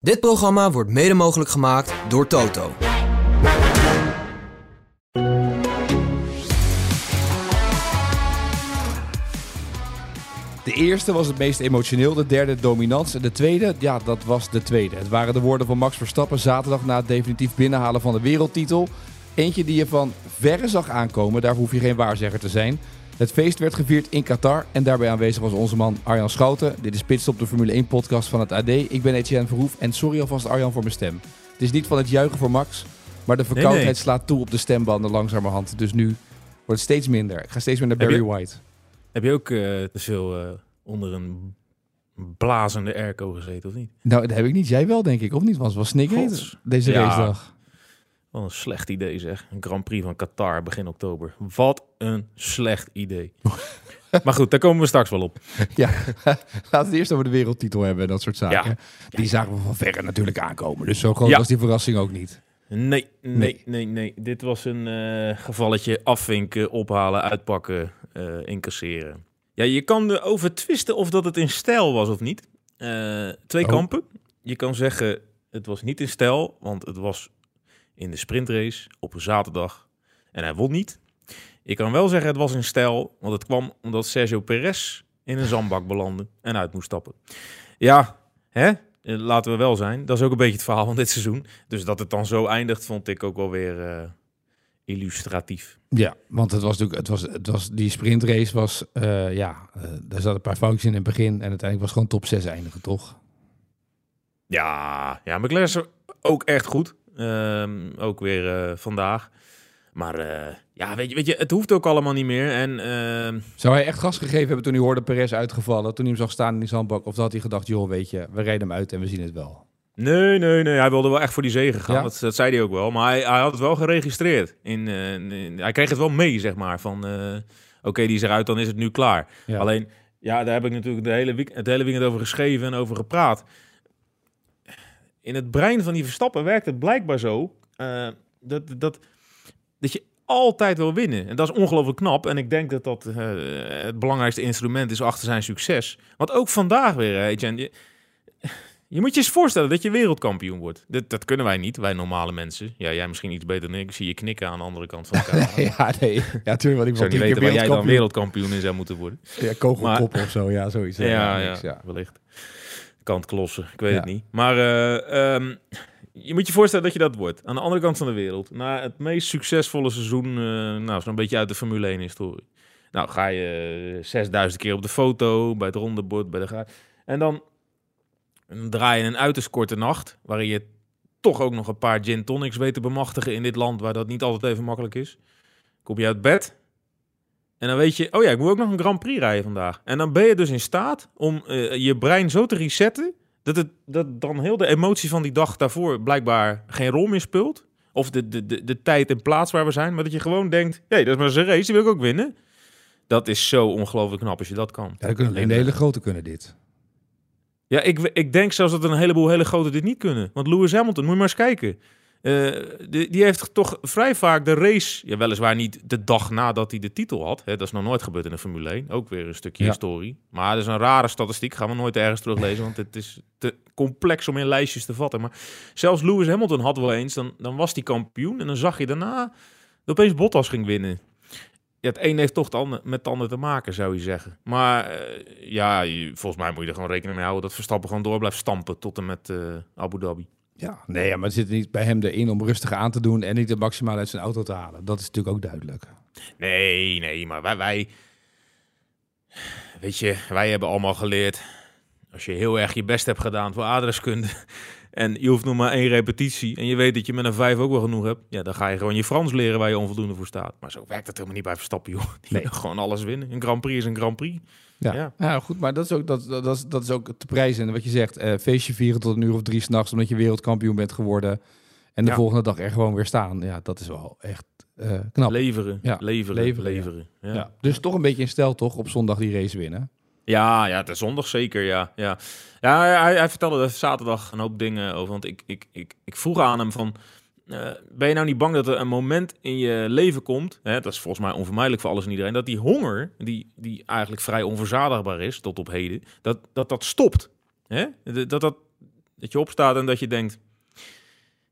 Dit programma wordt mede mogelijk gemaakt door Toto. De eerste was het meest emotioneel, de derde dominant. En de tweede, ja, dat was de tweede. Het waren de woorden van Max Verstappen zaterdag na het definitief binnenhalen van de wereldtitel. Eentje die je van verre zag aankomen, daar hoef je geen waarzegger te zijn. Het feest werd gevierd in Qatar en daarbij aanwezig was onze man Arjan Schouten. Dit is Pitstop, de Formule 1-podcast van het AD. Ik ben Etienne Verhoef en sorry alvast Arjan voor mijn stem. Het is niet van het juichen voor Max, maar de verkoudheid nee. slaat toe op de stembanden langzamerhand. Dus nu wordt het steeds minder. Ik ga steeds meer naar Heb Barry je- White. Heb je ook eh, te veel eh, onder een blazende airco gezeten, of niet? Nou, dat heb ik niet. Jij wel, denk ik. Of niet? Want het was snikheet Gods. deze Ja. racedag. Wat een slecht idee zeg. Een Grand Prix van Qatar begin oktober. Wat een slecht idee. maar goed, daar komen we straks wel op. Ja, laten we het eerst over de wereldtitel hebben en dat soort zaken. Ja. Die zagen we van verre natuurlijk aankomen. Dus zo groot Ja. was die verrassing ook niet. Nee, nee, Nee. nee, nee. Dit was een eh, gevalletje afvinken, ophalen, uitpakken, eh, incasseren. Ja, je kan erover twisten of dat het in stijl was of niet. Eh, twee Oh. kampen. Je kan zeggen, het was niet in stijl, want het was in de sprintrace op een zaterdag en hij won niet. Je kan wel zeggen, het was in stijl, want het kwam omdat Sergio Perez in een zandbak belandde en uit moest stappen. Ja, hè? Eh, Laten we wel zijn. Dat is ook een beetje het verhaal van dit seizoen. Dus dat het dan zo eindigt, vond ik ook wel weer eh, illustratief. Ja, want het was natuurlijk, het was, het was, die sprintrace was, eh, ja, eh, daar zaten een paar foutjes in het begin. En uiteindelijk was het gewoon top 6 eindigen, toch? Ja, ja McLaren is ook echt goed. Ehm, ook weer eh, vandaag. Maar eh, ja, weet je, weet je, het hoeft ook allemaal niet meer. En ehm, Zou hij echt gas gegeven hebben toen hij hoorde Perez uitgevallen? Toen hij hem zag staan in die zandbak? Of had hij gedacht, joh, weet je, we rijden hem uit en we zien het wel? nee, nee, nee. Hij wilde wel echt voor die zegen gaan. Ja? Dat, dat zei hij ook wel. Maar hij, hij had het wel geregistreerd. In, eh, in- hij kreeg het wel mee, zeg maar. Van, oké, die is eruit, dan is het nu klaar. Ja. Alleen, ja, daar heb ik natuurlijk de hele week, het hele weekend over geschreven en over gepraat. In het brein van die Verstappen werkt het blijkbaar zo eh, dat, dat, dat je altijd wil winnen. En dat is ongelooflijk knap. En ik denk dat dat eh, het belangrijkste instrument is achter zijn succes. Want ook vandaag weer, hè, je, je moet je eens voorstellen dat je wereldkampioen wordt. Dat, dat kunnen wij niet, wij normale mensen. Ja, jij misschien iets beter dan ik. Ik zie je knikken aan de andere kant van de camera. ja, nee. Ja, natuurlijk. Want ik zou niet weten waar jij dan wereldkampioen. in zou moeten worden. Ja, kogelkoppen of zo. Ja, zoiets. Ja, ja, niks, ja. wellicht. Kantklossen, ik weet Ja. het niet. Maar eh, ehm, je moet je voorstellen dat je dat wordt. Aan de andere kant van de wereld. Na het meest succesvolle seizoen, eh, nou, zo'n beetje uit de Formule 1-historie. Nou, ga je eh, 6000 keer op de foto, bij het rondebord, bij de ga. En dan, dan draai je een uiterst korte nacht, waarin je toch ook nog een paar gin tonics weet te bemachtigen in dit land, waar dat niet altijd even makkelijk is. Kom je uit bed, en dan weet je, oh ja, ik moet ook nog een Grand Prix rijden vandaag. En dan ben je dus in staat om eh, je brein zo te resetten... Dat, het, dat dan heel de emotie van die dag daarvoor blijkbaar geen rol meer speelt. Of de, de, de, de tijd en plaats waar we zijn. Maar dat je gewoon denkt, hé, dat is maar zijn race, die wil ik ook winnen. Dat is zo ongelooflijk knap als je dat kan. Ja, dan kunnen hele grote kunnen dit. Ja, ik, ik denk zelfs dat er een heleboel hele grote dit niet kunnen. Want Lewis Hamilton, moet je maar eens kijken. Eh, die, die heeft toch vrij vaak de race... Ja, weliswaar niet de dag nadat hij de titel had. Hè, dat is nog nooit gebeurd in de Formule 1. Ook weer een stukje Ja. historie. Maar dat is een rare statistiek. Gaan we nooit ergens teruglezen. Want het is te complex om in lijstjes te vatten. Maar zelfs Lewis Hamilton had wel eens... Dan, dan was hij kampioen. En dan zag je daarna... dat opeens Bottas ging winnen. Ja, het een heeft toch het ander, met het ander te maken, zou je zeggen. Maar eh, ja, je- volgens mij moet je er gewoon rekening mee houden... dat Verstappen gewoon door blijft stampen tot en met eh, Abu Dhabi. Ja, nee, maar het zit niet bij hem erin om rustig aan te doen en niet het maximaal uit zijn auto te halen. Dat is natuurlijk ook duidelijk. Nee, nee, maar wij, wij... Weet je, wij hebben allemaal geleerd... als je heel erg je best hebt gedaan voor adreskunde... en je hoeft nog maar één repetitie... en je weet dat je met een vijf ook wel genoeg hebt... ja, dan ga je gewoon je Frans leren waar je onvoldoende voor staat. Maar zo werkt het helemaal niet bij Verstappen, joh. Die Nee. gewoon alles winnen. Een Grand Prix is een Grand Prix. Ja, ja. Ja. goed, maar dat is ook, dat, dat, dat is, dat is ook te prijzen. En wat je zegt, eh, feestje vieren tot een uur of drie s'nachts omdat je wereldkampioen bent geworden. En de Ja. volgende dag er gewoon weer staan. Ja, dat is wel echt eh, knap. Leveren, Ja, leveren, leveren, leveren. ja. Ja. Dus toch een beetje in stijl toch op zondag die race winnen. Ja, ja, is zondag zeker, ja. Ja, ja hij, hij vertelde er zaterdag een hoop dingen over. Want ik, ik, ik, ik vroeg aan hem van... eh, ben je nou niet bang dat er een moment in je leven komt... Hè, dat is volgens mij onvermijdelijk voor alles en iedereen... dat die honger, die, die eigenlijk vrij onverzadigbaar is tot op heden... dat dat, dat stopt. Hè? Dat, dat, Dat je opstaat en dat je denkt,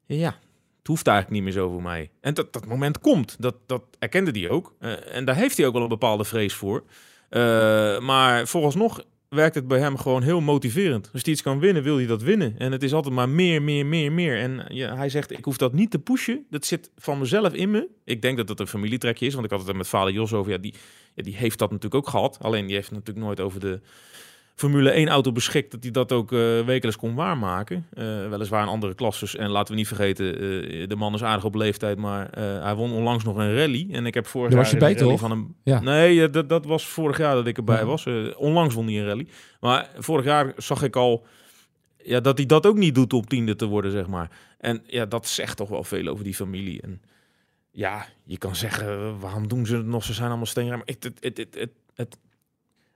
ja, het hoeft eigenlijk niet meer zo voor mij. En dat, dat moment komt, dat, dat erkende hij ook. Eh, en daar heeft hij ook wel een bepaalde vrees voor. Uh, maar vooralsnog werkt het bij hem gewoon heel motiverend. Als hij iets kan winnen, wil hij dat winnen. En het is altijd maar meer, meer, meer, meer. En ja, hij zegt, ik hoef dat niet te pushen. Dat zit van mezelf in me. Ik denk dat het een familietrekje is, want ik had het er met vader Jos over. Ja, die, die heeft dat natuurlijk ook gehad. Alleen die heeft natuurlijk nooit over de Formule 1 auto beschikt, dat hij dat ook uh, wekelijks kon waarmaken. Uh, weliswaar in andere klasses. En laten we niet vergeten, uh, de man is aardig op leeftijd, maar hij won onlangs nog een rally. En ik heb vorig jaar was je bij toch? van hem. Ja. Nee, dat, dat was vorig jaar dat ik erbij ja. was. onlangs won hij een rally. Maar vorig jaar zag ik al ja, dat hij dat ook niet doet om tiende te worden, zeg maar. En ja, dat zegt toch wel veel over die familie. En ja, je kan zeggen, waarom doen ze het nog? Ze zijn allemaal. Maar het, het, het, het, het,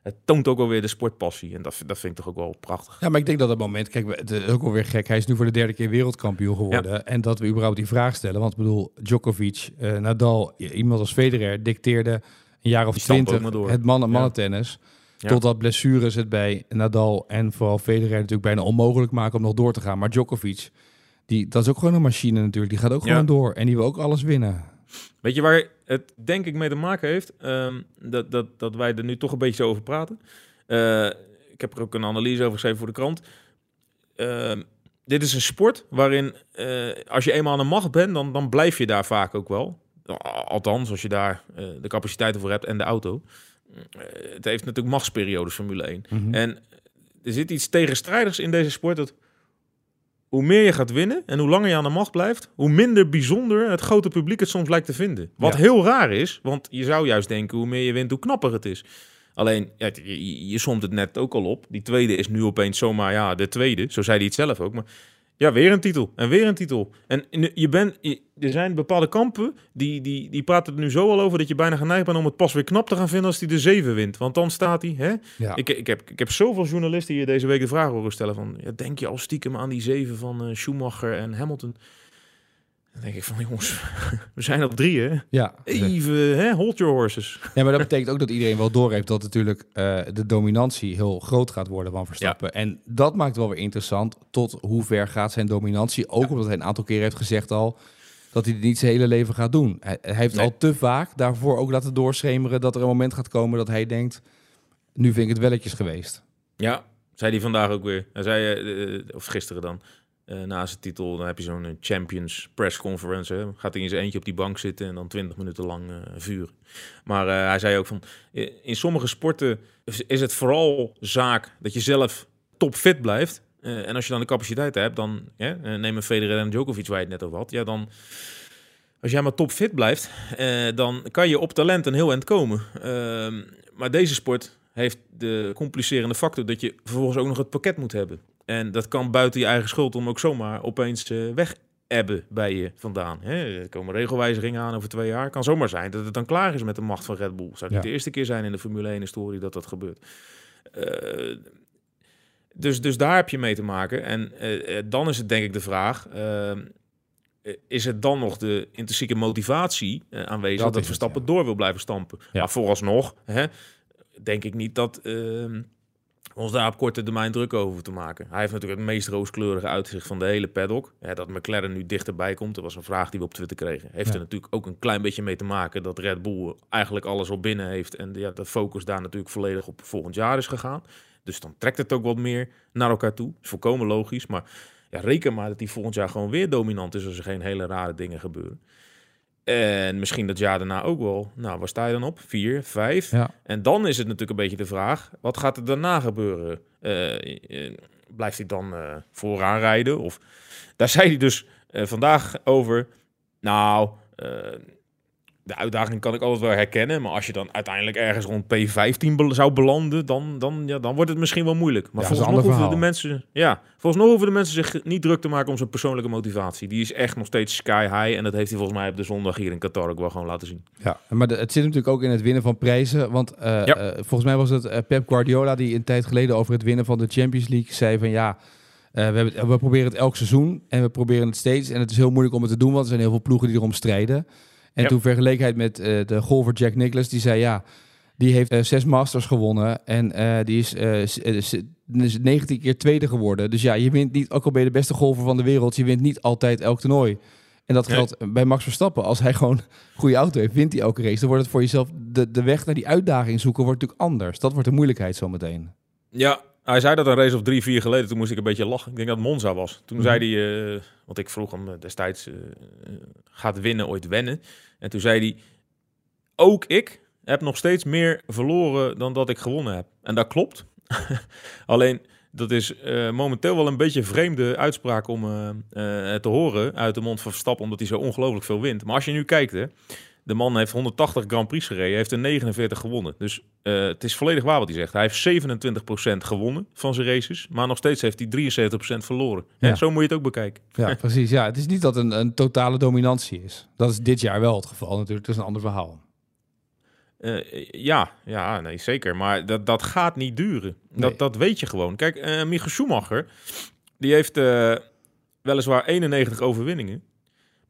het het toont ook alweer de sportpassie. En dat, dat vind ik toch ook wel prachtig. Ja, maar ik denk dat dat moment... Kijk, het is ook alweer gek. Hij is nu voor de derde keer wereldkampioen geworden. En dat we überhaupt die vraag stellen. Want ik bedoel, Djokovic, uh, Nadal, iemand als Federer... dicteerde een jaar of twintig het mannen mannentennis. Ja. Totdat blessures het bij Nadal en vooral Federer natuurlijk bijna onmogelijk maken om nog door te gaan. Maar Djokovic, die, dat is ook gewoon een machine natuurlijk. Die gaat ook gewoon door en die wil ook alles winnen. Weet je waar het denk ik mee te maken heeft? Um, dat, dat, dat wij er nu toch een beetje over praten. Uh, ik heb er ook een analyse over geschreven voor de krant. Uh, dit is een sport waarin uh, als je eenmaal aan de macht bent, dan, dan blijf je daar vaak ook wel. Althans, als je daar uh, de capaciteiten voor hebt en de auto. het heeft natuurlijk machtsperiodes, Formule 1. Mm -hmm. En er zit iets tegenstrijdigs in deze sport. Dat hoe meer je gaat winnen en hoe langer je aan de macht blijft, hoe minder bijzonder het grote publiek het soms lijkt te vinden. Wat heel raar is, want je zou juist denken hoe meer je wint, hoe knapper het is. Alleen, ja, je, je somt het net ook al op. Die tweede is nu opeens zomaar, ja, de tweede. Zo zei hij het zelf ook. Maar ja, weer een titel. En weer een titel. En je bent, er zijn bepaalde kampen die, die, die praten er nu zo al over dat je bijna geneigd bent om het pas weer knap te gaan vinden als hij de zeven wint. Want dan staat hij. Hè? Ja. Ik, ik, heb, ik heb zoveel journalisten hier deze week de vraag horen stellen van, ja, denk je al stiekem aan die zeven van uh, Schumacher en Hamilton? Dan denk ik van, jongens, we zijn op drie, hè? Ja. Even, hè, hold your horses. Ja, maar dat betekent ook dat iedereen wel doorheeft dat natuurlijk uh, de dominantie heel groot gaat worden van Verstappen. Ja. En dat maakt wel weer interessant tot hoe ver gaat zijn dominantie. Ook ja. omdat hij een aantal keer heeft gezegd al dat hij het niet zijn hele leven gaat doen. Hij, hij heeft nee. al te vaak daarvoor ook laten doorschemeren dat er een moment gaat komen dat hij denkt, nu vind ik het welletjes geweest. Ja, zei hij vandaag ook weer. Hij zei, uh, of gisteren dan, uh, na zijn titel, dan heb je zo'n Champions press conference. Hè. Gaat hij in zijn eentje op die bank zitten en dan 20 minuten lang uh, vuren. Maar hij zei ook van, in sommige sporten is het vooral zaak dat je zelf topfit blijft. en als je dan de capaciteit hebt, dan neem een Federer en Djokovic waar je het net over had. Ja, dan als jij maar topfit blijft, dan kan je op talent een heel eind komen. Ehm, maar deze sport heeft de complicerende factor dat je vervolgens ook nog het pakket moet hebben. En dat kan buiten je eigen schuld om ook zomaar opeens uh, weg ebben bij je vandaan. Hè? Er komen regelwijzigingen aan over twee jaar. kan zomaar zijn dat het dan klaar is met de macht van Red Bull. Zou niet de eerste keer zijn in de Formule 1-historie dat dat gebeurt. Uh, dus, dus daar heb je mee te maken. En uh, dan is het denk ik de vraag... is het dan nog de intrinsieke motivatie aanwezig... dat, dat Verstappen ja. door wil blijven stampen? Ja. Maar vooralsnog hè, denk ik niet dat ehm, ons daar op korte termijn druk over te maken. Hij heeft natuurlijk het meest rooskleurige uitzicht van de hele paddock. Ja, dat McLaren nu dichterbij komt, dat was een vraag die we op Twitter kregen. Heeft ja. er natuurlijk ook een klein beetje mee te maken dat Red Bull eigenlijk alles al binnen heeft. En ja, de focus daar natuurlijk volledig op volgend jaar is gegaan. Dus dan trekt het ook wat meer naar elkaar toe. Is volkomen logisch. Maar ja, reken maar dat hij volgend jaar gewoon weer dominant is als er geen hele rare dingen gebeuren. En misschien dat jaar daarna ook wel. Nou, waar sta je dan op? Vier, vijf. Ja. En dan is het natuurlijk een beetje de vraag: wat gaat er daarna gebeuren? Uh, blijft hij dan uh, vooraan rijden? Of daar zei hij dus vandaag over. Nou, de uitdaging kan ik altijd wel herkennen. Maar als je dan uiteindelijk ergens rond P15 be zou belanden, dan, dan, ja, dan wordt het misschien wel moeilijk. Maar Ja, volgens een hoeven de mensen. Ja, volgens nog hoeven de mensen zich niet druk te maken om zijn persoonlijke motivatie. Die is echt nog steeds sky high. En dat heeft hij volgens mij op de zondag hier in Qatar ook wel gewoon laten zien. Ja, maar de- het zit natuurlijk ook in het winnen van prijzen. Want eh, Ja. eh, volgens mij was het eh, Pep Guardiola die een tijd geleden over het winnen van de Champions League zei van ja, we, hebben, we proberen het elk seizoen en we proberen het steeds. En het is heel moeilijk om het te doen, want er zijn heel veel ploegen die erom strijden. En toen vergeleek hij het met eh, de golfer Jack Nicklaus, die zei ja, Die heeft eh, zes Masters gewonnen en eh, die is, is 19 keer tweede geworden. Dus ja, je wint niet, ook al ben je de beste golfer van de wereld, je wint niet altijd elk toernooi. En dat Nee. geldt bij Max Verstappen. Als hij gewoon een goede auto heeft, wint hij elke race. Dan wordt het voor jezelf, de, de weg naar die uitdaging zoeken wordt natuurlijk anders. Dat wordt de moeilijkheid zometeen. Ja, hij zei dat een race of drie, vier geleden. Toen moest ik een beetje lachen. Ik denk dat Monza was. Toen Mhm. zei hij, eh, want ik vroeg hem eh, destijds, eh, gaat winnen ooit wennen? En toen zei hij, ook ik heb nog steeds meer verloren dan dat ik gewonnen heb. En dat klopt. Alleen, dat is momenteel wel een beetje een vreemde uitspraak om te horen uit de mond van Verstappen, omdat hij zo ongelooflijk veel wint. Maar als je nu kijkt, hè, de man heeft 180 Grand Prix gereden, heeft er 49 gewonnen. Dus eh, het is volledig waar wat hij zegt. Hij heeft 27% gewonnen van zijn races, maar nog steeds heeft hij 73% verloren. Zo moet je het ook bekijken. Ja, precies. Ja, het is niet dat een, een totale dominantie is. Dat is dit jaar wel het geval natuurlijk. Dat is een ander verhaal. Eh, ja, ja, nee, zeker. Maar dat, dat gaat niet duren. Nee. Dat, dat weet je gewoon. Kijk, eh Michael Schumacher, die heeft weliswaar 91 overwinningen.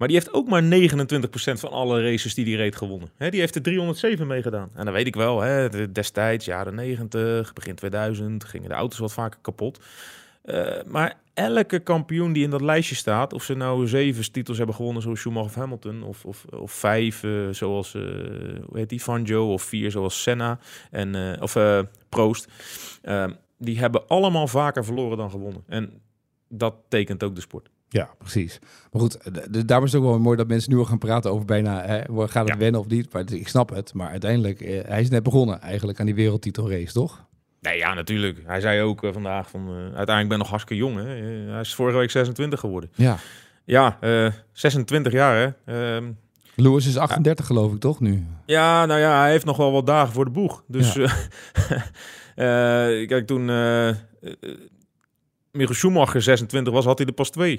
Maar die heeft ook maar 29% van alle races die hij reed gewonnen. Hè, die heeft er 307 mee gedaan. En dan weet ik wel, destijds, jaren 90, begin 2000, gingen de auto's wat vaker kapot. Eh, maar elke kampioen die in dat lijstje staat, of ze nou zeven titels hebben gewonnen, zoals Schumacher of Hamilton, of, of, of vijf, eh, zoals eh, hoe heet die, Fangio, of vier, zoals Senna en of Proost, die hebben allemaal vaker verloren dan gewonnen. En dat tekent ook de sport. Ja, precies. Maar goed, d- daarom is het ook wel mooi dat mensen nu al gaan praten over bijna, hè, gaat het Ja. wennen of niet? Maar ik snap het. Maar uiteindelijk, eh, hij is net begonnen eigenlijk aan die wereldtitelrace, toch? Nee, ja, natuurlijk. Hij zei ook eh, vandaag van, eh, uiteindelijk ben ik nog hartstikke jong. Hè? Eh, hij is vorige week 26 geworden. Ja. Ja, eh, 26 jaar hè. Ehm, Lewis is 38 geloof ik, toch nu? Ja, nou ja, hij heeft nog wel wat dagen voor de boeg. Dus Ja. eh, eh, kijk, toen eh eh, Michael Schumacher 26 was, had hij er pas twee.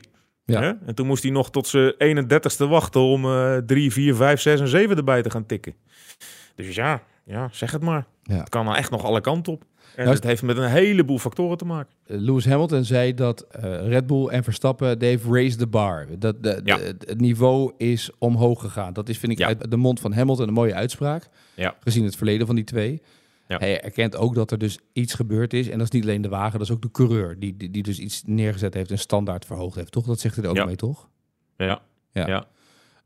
Ja. Hè? En toen moest hij nog tot zijn 31ste wachten om eh 3, 4, 5, 6 en 7 erbij te gaan tikken. Dus ja, ja zeg het maar. Ja. Het kan nou echt nog alle kanten op. En Nou, het heeft met een heleboel factoren te maken. Eh, Lewis Hamilton zei dat eh, Red Bull en Verstappen, they've raised the bar. Dat de, Ja. de- het niveau is omhoog gegaan. Dat is, vind ik, Ja. uit de mond van Hamilton een mooie uitspraak. Ja. Gezien het verleden van die twee. Ja. Hij erkent ook dat er dus iets gebeurd is. En dat is niet alleen de wagen, dat is ook de coureur. Die, die, die dus iets neergezet heeft en standaard verhoogd heeft. Toch? Dat zegt hij er ook Ja. mee, toch? Ja. Ja. ja.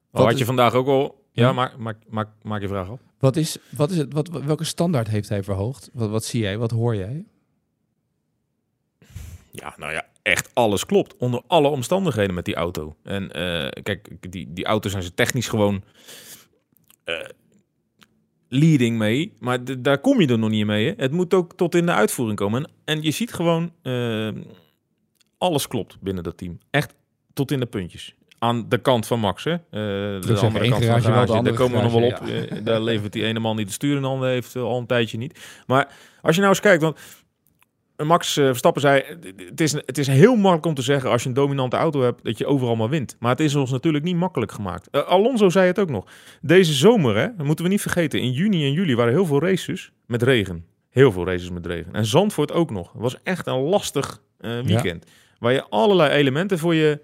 Wat had is- je vandaag ook al... Ja, Ja. maak, maak, maak, maak je vraag af. Wat is, wat is het, wat, welke standaard heeft hij verhoogd? Wat, wat zie jij? Wat hoor jij? Ja, nou ja, echt alles klopt. Onder alle omstandigheden met die auto. En eh, kijk, die, die auto's zijn ze technisch gewoon eh, leading mee. Maar daar kom je er nog niet mee. Hè? Het moet ook tot in de uitvoering komen. En, en je ziet gewoon, eh, alles klopt binnen dat team. Echt tot in de puntjes. Aan de kant van Max, hè? Eh, de zeggen, andere kant van de garage. Daar komen we nog wel op. Eh, daar levert die ene man die de stuur in handen heeft al een tijdje niet. Maar als je nou eens kijkt, want Max eh, Verstappen zei, het is, het is heel makkelijk om te zeggen als je een dominante auto hebt, dat je overal maar wint. Maar het is ons natuurlijk niet makkelijk gemaakt. Eh, Alonso zei het ook nog. Deze zomer, hè, dat moeten we niet vergeten, in juni en juli waren heel veel races met regen. Heel veel races met regen. En Zandvoort ook nog. Het was echt een lastig eh, weekend. Waar je allerlei elementen voor je,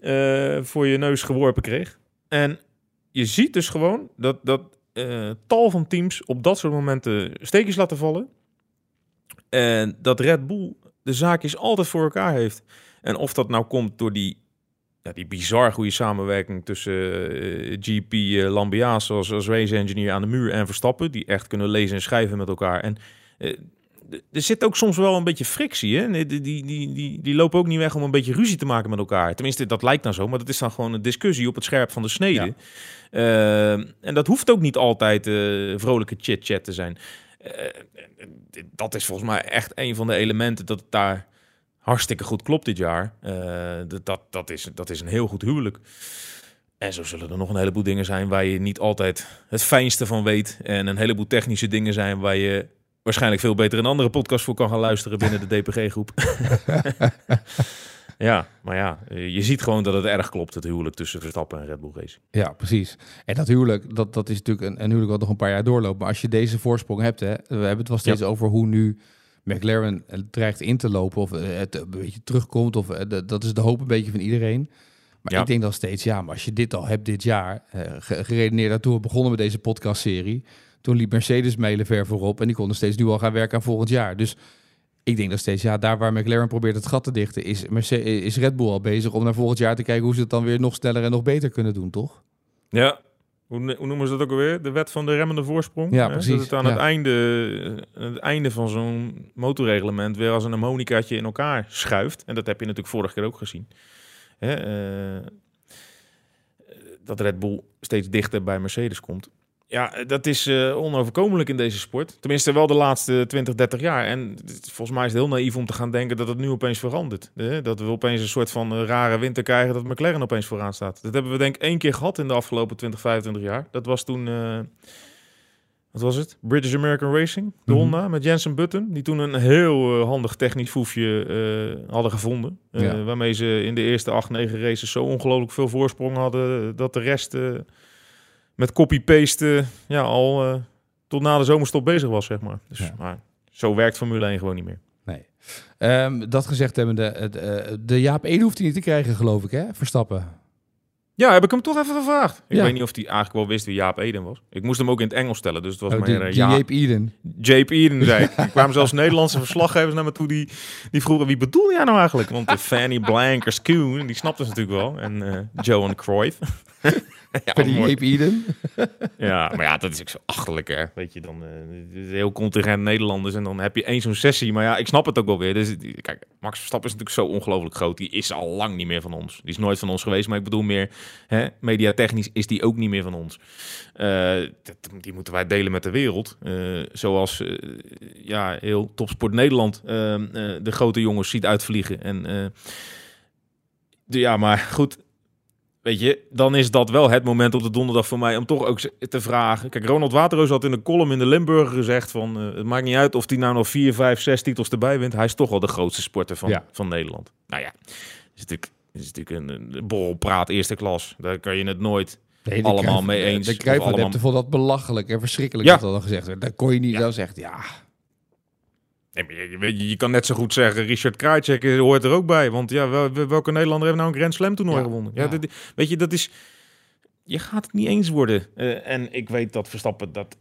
eh, voor je neus geworpen kreeg. En je ziet dus gewoon dat, dat eh, tal van teams op dat soort momenten steekjes laten vallen. En dat Red Bull de zaakjes altijd voor elkaar heeft. En of dat nou komt door die, ja, die bizar goede samenwerking tussen GP eh, Lambia's als, als race engineer aan de muur en Verstappen, die echt kunnen lezen en schrijven met elkaar. En eh, er zit ook soms wel een beetje frictie. Hè? Die, die, die, die, die lopen ook niet weg om een beetje ruzie te maken met elkaar. Tenminste, dat lijkt dan zo, maar dat is dan gewoon een discussie op het scherp van de snede. Eh, en dat hoeft ook niet altijd eh, vrolijke chit-chat te zijn. Eh, dat is volgens mij echt een van de elementen dat het daar hartstikke goed klopt dit jaar. Eh, dat, dat, dat, is, dat is een heel goed huwelijk. En zo zullen er nog een heleboel dingen zijn waar je niet altijd het fijnste van weet. En een heleboel technische dingen zijn waar je waarschijnlijk veel beter een andere podcast voor kan gaan luisteren binnen de DPG-groep. ja, maar ja, je ziet gewoon dat het erg klopt, het huwelijk tussen Verstappen en Red Bull Racing. Ja, precies. En dat huwelijk, dat, dat is natuurlijk een, een huwelijk wat nog een paar jaar doorloopt. Maar als je deze voorsprong hebt, hè, we hebben het wel steeds over hoe nu McLaren eh, dreigt in te lopen of eh, het een beetje terugkomt. Of, eh, dat is de hoop een beetje van iedereen. Maar Ja. ik denk dan steeds, ja, maar als je dit al hebt dit jaar, eh, ge- geredeneerd daartoe, we begonnen met deze podcastserie. Toen liep Mercedes mijlen ver voorop en die konden steeds nu al gaan werken aan volgend jaar. Dus ik denk dat steeds, ja, daar waar McLaren probeert het gat te dichten, is, Mercedes, is Red Bull al bezig om naar volgend jaar te kijken hoe ze het dan weer nog sneller en nog beter kunnen doen, toch? Ja. Hoe, hoe noemen ze dat ook alweer? De wet van de remmende voorsprong? Ja, Hè? precies. Dat het aan Ja. het, einde, eh, het einde van zo'n motorreglement weer als een harmonicaatje in elkaar schuift. En dat heb je natuurlijk vorige keer ook gezien. Hè? eh, dat Red Bull steeds dichter bij Mercedes komt. Ja, dat is eh, onoverkomelijk in deze sport. Tenminste, wel de laatste 20, 30 jaar. En volgens mij is het heel naïef om te gaan denken dat het nu opeens verandert. Hè? Dat we opeens een soort van eh, rare winter krijgen dat McLaren opeens vooraan staat. Dat hebben we denk ik één keer gehad in de afgelopen 20, 25 jaar. Dat was toen, eh, wat was het? British American Racing, de Mhm. Honda, met Jensen Button. Die toen een heel handig technisch foefje hadden gevonden. Ja. Waarmee ze in de eerste 8, 9 races zo ongelooflijk veel voorsprong hadden... dat de rest met copy-paste ja, al eh, tot na de zomerstop bezig was, zeg maar. Dus Ja. maar, zo werkt Formule 1 gewoon niet meer. Nee. Ehm, dat gezegd hebbende, het, eh, de Jaap 1 hoeft hij niet te krijgen, geloof ik, hè? Verstappen. Ja, heb ik hem toch even gevraagd. Ik Ja. weet niet of hij eigenlijk wel wist wie Jaap Eden was. Ik moest hem ook in het Engels stellen, dus het was Oh, die ja, Jaap Eden. Jape Eden zei ik. Er kwamen zelfs Nederlandse verslaggevers naar me toe die, die vroegen wie bedoel jij nou eigenlijk? Want de Fanny Blankers Koen, die snapte ze natuurlijk wel. En eh Johan Cruyff. ja, die. Jaap Eden. ja, maar ja, dat is ook zo achterlijk hè. Weet je, dan is heel contingent Nederlanders en dan heb je één zo'n sessie. Maar ja, ik snap het ook wel weer. Dus, kijk, Max Verstappen is natuurlijk zo ongelooflijk groot. Die is al lang niet meer van ons. Die is nooit van ons geweest, maar ik bedoel meer, hè, mediatechnisch is die ook niet meer van ons. Eh, die moeten wij delen met de wereld. Eh, zoals eh, ja, heel topsport Nederland eh, eh, de grote jongens ziet uitvliegen. En de, ja, maar goed. Weet je, dan is dat wel het moment op de donderdag voor mij om toch ook te vragen. Kijk, Ronald Waterroos had in een column in de Limburger gezegd van... het maakt niet uit of hij nou nog vier, vijf, zes titels erbij wint. Hij is toch wel de grootste sporter van, Ja. van Nederland. Nou ja, is natuurlijk, het is natuurlijk een, een borrelpraat eerste klas. Daar kan je het nooit Nee, allemaal Cruijff- mee eens. De Cruijff-adepten allemaal- vonden dat belachelijk en verschrikkelijk Ja. dat dat dan gezegd werd. Daar kon je niet Ja. wel zeggen, ja... Nee, je, je, je kan net zo goed zeggen, Richard Krajcek hoort er ook bij. Want ja, wel- wel- welke Nederlander heeft nou een Grand Slam toernooi Ja, gewonnen? Ja, dat- weet je, dat is... Je gaat het niet eens worden. Eh, en ik weet dat Verstappen dat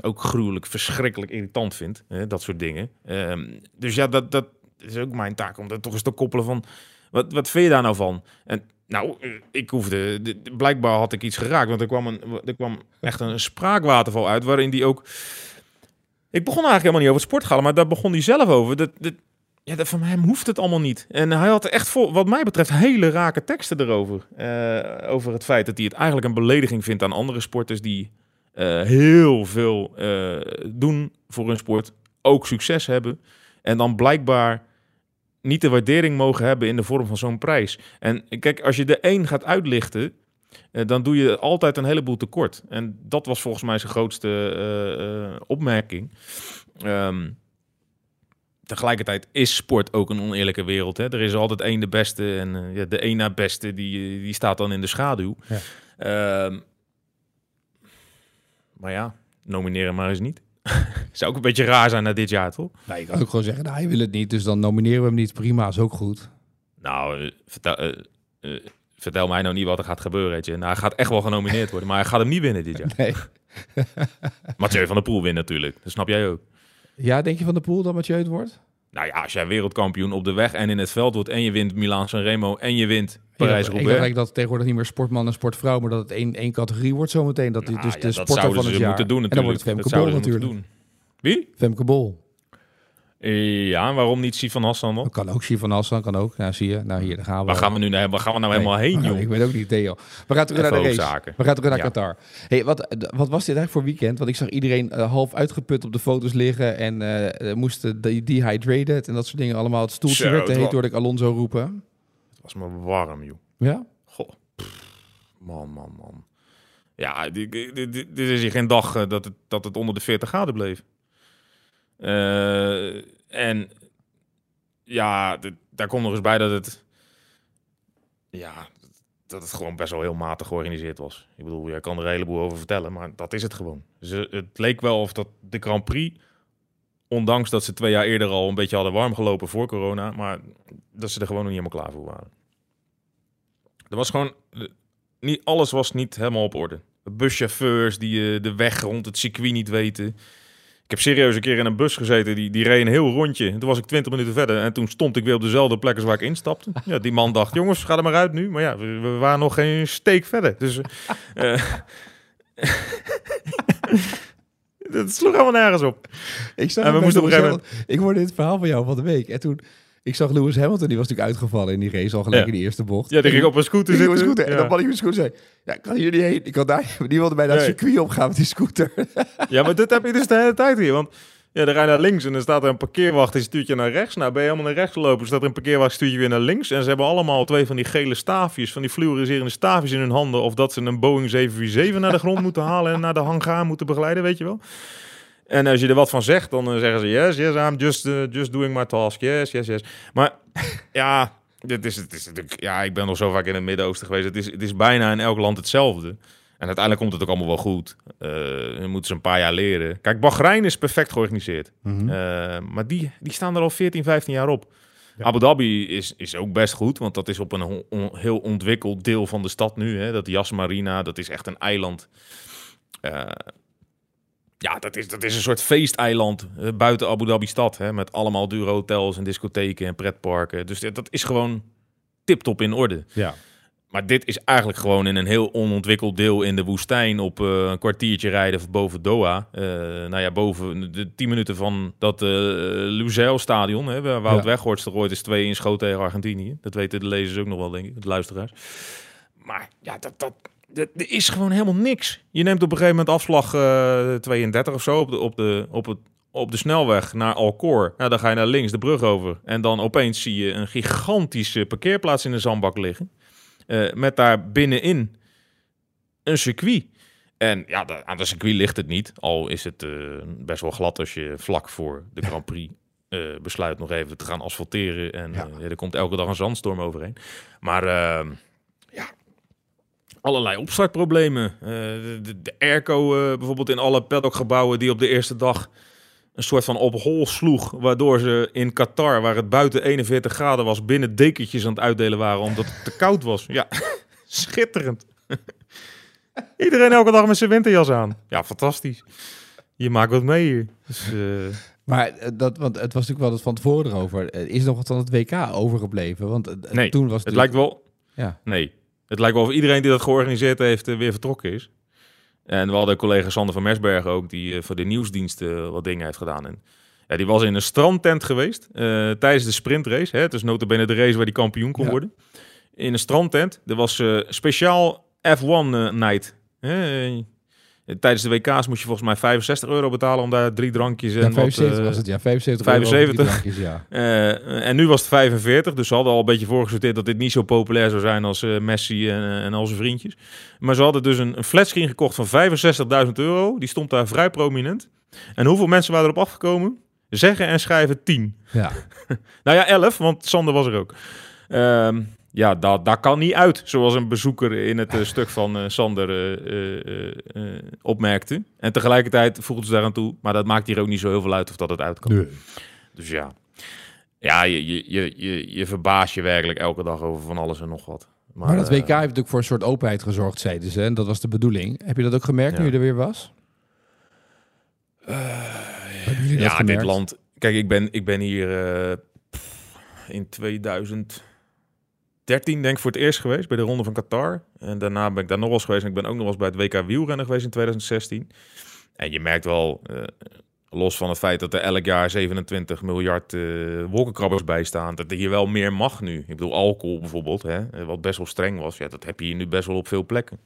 ook gruwelijk, verschrikkelijk irritant vindt. dat soort dingen. Ehm, dus ja, dat, dat is ook mijn taak om dat toch eens te koppelen van... Wat, wat vind je daar nou van? En nou, ik hoefde... de- de- blijkbaar had ik iets geraakt. Want er kwam, een, er kwam echt een spraakwaterval uit... waarin die ook... Ik begon eigenlijk helemaal niet over het sporthalen, maar daar begon hij zelf over. Dat, dat, ja, dat, van hem hoeft het allemaal niet. En hij had echt, vol, wat mij betreft, hele rake teksten erover. Eh, over het feit dat hij het eigenlijk een belediging vindt aan andere sporters die eh, heel veel eh, doen voor hun sport, ook succes hebben. En dan blijkbaar niet de waardering mogen hebben in de vorm van zo'n prijs. En kijk, als je de een gaat uitlichten, eh, dan doe je altijd een heleboel tekort. En dat was volgens mij zijn grootste eh, eh, opmerking. Ehm, tegelijkertijd is sport ook een oneerlijke wereld. Hè? Er is altijd één de beste en ja, de één na beste die, die staat dan in de schaduw. Ja. Ehm, maar ja, nomineren maar eens niet. Zou ook een beetje raar zijn na dit jaar, toch? Nou, je kan ook gewoon zeggen, nou, hij wil het niet, dus dan nomineren we hem niet. Prima, is ook goed. Nou, eh, vertel, eh, eh, vertel mij nou niet wat er gaat gebeuren. Weet je. Nou, hij gaat echt wel genomineerd worden, maar hij gaat hem niet winnen dit jaar. Nee. Mathieu van der Poel wint natuurlijk. Dat snap jij ook. Ja, denk je van de Poel dat Mathieu het wordt? Nou ja, als jij wereldkampioen op de weg en in het veld wordt... en je wint Milaan Sanremo en je wint ik eigenlijk dat het tegenwoordig niet meer sportman en sportvrouw, maar dat het één, één categorie wordt zometeen. Dat hij Nou dus ja, de dat sporter zouden van het ze jaar. moeten doen en dan natuurlijk. wordt het Dat Femke Bol natuurlijk. moeten doen. Wie? Femke Bol. Eh, Ja, en waarom niet Sifan Hassan dan? Dat kan ook, Sivan Hassan kan ook. Nou, zie je. Nou, hier, daar gaan we. Waar gaan we nu naar, waar gaan we nou Nee. helemaal heen, Nou, joh? Ik weet ook niet, Theo. We gaan terug naar de race. We gaan terug naar Ja. Qatar. Hey, wat, wat was dit eigenlijk voor weekend? Want ik zag iedereen eh, half uitgeput op de foto's liggen en eh eh, moesten de dehydrated en dat soort dingen allemaal. Het stoeltje werd heet, hoorde ik Alonso roepen. Was maar warm, joh. Ja? Goh. Pff, Man, man, man. Ja, dit, dit, dit- dit is hier geen dag eh, dat het, dat het onder de 40 graden bleef. Eh, en ja, dit- daar komt nog eens bij dat het... Ja, dat het gewoon best wel heel matig georganiseerd was. Ik bedoel, jij kan er een heleboel over vertellen, maar dat is het gewoon. Ze, het leek wel of dat de Grand Prix, ondanks dat ze twee jaar eerder al een beetje hadden warm gelopen voor corona, maar dat ze er gewoon nog niet helemaal klaar voor waren. Er was gewoon, niet, alles was niet helemaal op orde. buschauffeurs die eh, de weg rond het circuit niet weten. Ik heb serieus een keer in een bus gezeten, die, die reed een heel rondje. Toen was ik 20 minuten verder en toen stond ik weer op dezelfde plek als waar ik instapte. Ja, die man dacht, jongens, ga er maar uit nu. Maar ja, we, we waren nog geen steek verder. Dus eh, dat sloeg helemaal nergens op. Ik, zag En we het moesten op een ik hoorde dit verhaal van jou van de week. En toen, ik zag Lewis Hamilton, die was natuurlijk uitgevallen in die race al gelijk Ja. in die eerste bocht. Ja, die ging op een scooter op zitten. een scooter. En dan man ik de scooter zei, ja, ik kan hier niet heen. Ik kan daar, die wilde bij dat Nee. circuit opgaan met die scooter. Ja, maar dit heb je dus de hele tijd hier. Want ja, dan rij naar links en dan staat er een parkeerwacht die stuurt je naar rechts. Nou, ben je helemaal naar rechts gelopen, staat er een parkeerwacht stuurt je weer naar links. En ze hebben allemaal twee van die gele staafjes, van die fluoriserende staafjes in hun handen. Of dat ze een Boeing 747 naar de grond moeten halen en naar de hangar moeten begeleiden, weet je wel. En als je er wat van zegt, dan eh, zeggen ze yes, yes, I'm just, eh, just doing my task. Yes, yes, yes. Maar ja, dit is, het is ja, ik ben nog zo vaak in het Midden-Oosten geweest. Het is, het is bijna in elk land hetzelfde. En uiteindelijk komt het ook allemaal wel goed. Dan moeten ze een paar jaar leren. Kijk, Bahrein is perfect georganiseerd. Mhm. Eh, maar die, die staan er al 14, 15 jaar op. Abu Dhabi is, is ook best goed, want dat is op een on- on- heel ontwikkeld deel van de stad nu. Hè. Dat Yas Marina, dat is echt een eiland. Eh, ja, dat is, dat is een soort feesteiland buiten Abu Dhabi stad. Hè, met allemaal dure hotels en discotheken en pretparken. Dus dat is gewoon tip-top in orde. Ja. Maar dit is eigenlijk gewoon in een heel onontwikkeld deel in de woestijn op eh, een kwartiertje rijden boven Doha. Eh, nou ja, boven de 10 minuten van dat eh Lusail stadion, hè, waar Wout Ja. Weghorst er ooit is twee in schoot tegen Argentinië. Dat weten de lezers ook nog wel, denk ik, de luisteraars. Maar ja, dat, dat, dat, er is gewoon helemaal niks. Je neemt op een gegeven moment afslag eh 32 of zo op de, op de, op het, op de snelweg naar Alcor. Ja, dan ga je naar links de brug over. En dan opeens zie je een gigantische parkeerplaats in de zandbak liggen. Eh, met daar binnenin een circuit. En ja, aan de circuit ligt het niet. Al is het eh, best wel glad als je vlak voor de Grand Prix eh, besluit nog even te gaan asfalteren. En Ja. er komt elke dag een zandstorm overheen. Maar ehm, ja, allerlei opstartproblemen. De, de, airco bijvoorbeeld in alle paddockgebouwen die op de eerste dag een soort van op hol sloeg. Waardoor ze in Qatar, waar het buiten 41 graden was, binnen dekentjes aan het uitdelen waren omdat het te koud was. Ja, schitterend. Iedereen elke dag met zijn winterjas aan. Ja, fantastisch. Je maakt wat mee hier. Dus, eh, Maar eh, dat, want het was natuurlijk wel het van tevoren erover. Eh, Is er nog wat van het WK overgebleven? Want Nee, toen was het lijkt wel... Ja. Nee. Het lijkt wel of iedereen die dat georganiseerd heeft weer vertrokken is. En we hadden collega Sander van Mersbergen ook, die eh, voor de nieuwsdienst eh, wat dingen heeft gedaan. En, ja, die was in een strandtent geweest eh, tijdens de sprintrace. Hè, het is notabene de race waar die kampioen kon Ja. worden. In een strandtent. Er was speciaal F1 eh, night. Hè, eh, tijdens de WK's moest je volgens mij 65 euro betalen om daar drie drankjes en ja, wat, 75 eh, was het, ja. 75 75. euro voor die drankjes, ja. eh, en nu was het 45, dus ze hadden al een beetje voorgesorteerd dat dit niet zo populair zou zijn als eh, Messi en, eh, en al zijn vriendjes. Maar ze hadden dus een, een flatscreen gekocht van 65.000 euro. Die stond daar vrij prominent. En hoeveel mensen waren erop afgekomen? Zeggen en schrijven 10. ja. Nou ja, 11, want Sander was er ook. Ehm, ja, dat, dat kan niet uit, zoals een bezoeker in het eh, stuk van eh, Sander eh, opmerkte. En tegelijkertijd voegden ze daaraan toe, maar dat maakt hier ook niet zo heel veel uit of dat het uitkomt. Dus ja, ja je, je, je, je, je verbaast je werkelijk elke dag over van alles en nog wat. Maar, dat WK heeft natuurlijk voor een soort openheid gezorgd, zeiden ze. En dat was de bedoeling. Heb je dat ook gemerkt nu je er weer was? Ja, dit land. Kijk, ik ben, ik ben hier eh, pff, in 2013 denk ik voor het eerst geweest bij de Ronde van Qatar. En daarna ben ik daar nog wel eens geweest. En ik ben ook nog wel eens bij het WK wielrennen geweest in 2016. En je merkt wel, eh, los van het feit dat er elk jaar 27 miljard eh, wolkenkrabbers bij staan, dat er hier wel meer mag nu. Ik bedoel, alcohol bijvoorbeeld, hè, eh, wat best wel streng was. Ja, dat heb je hier nu best wel op veel plekken.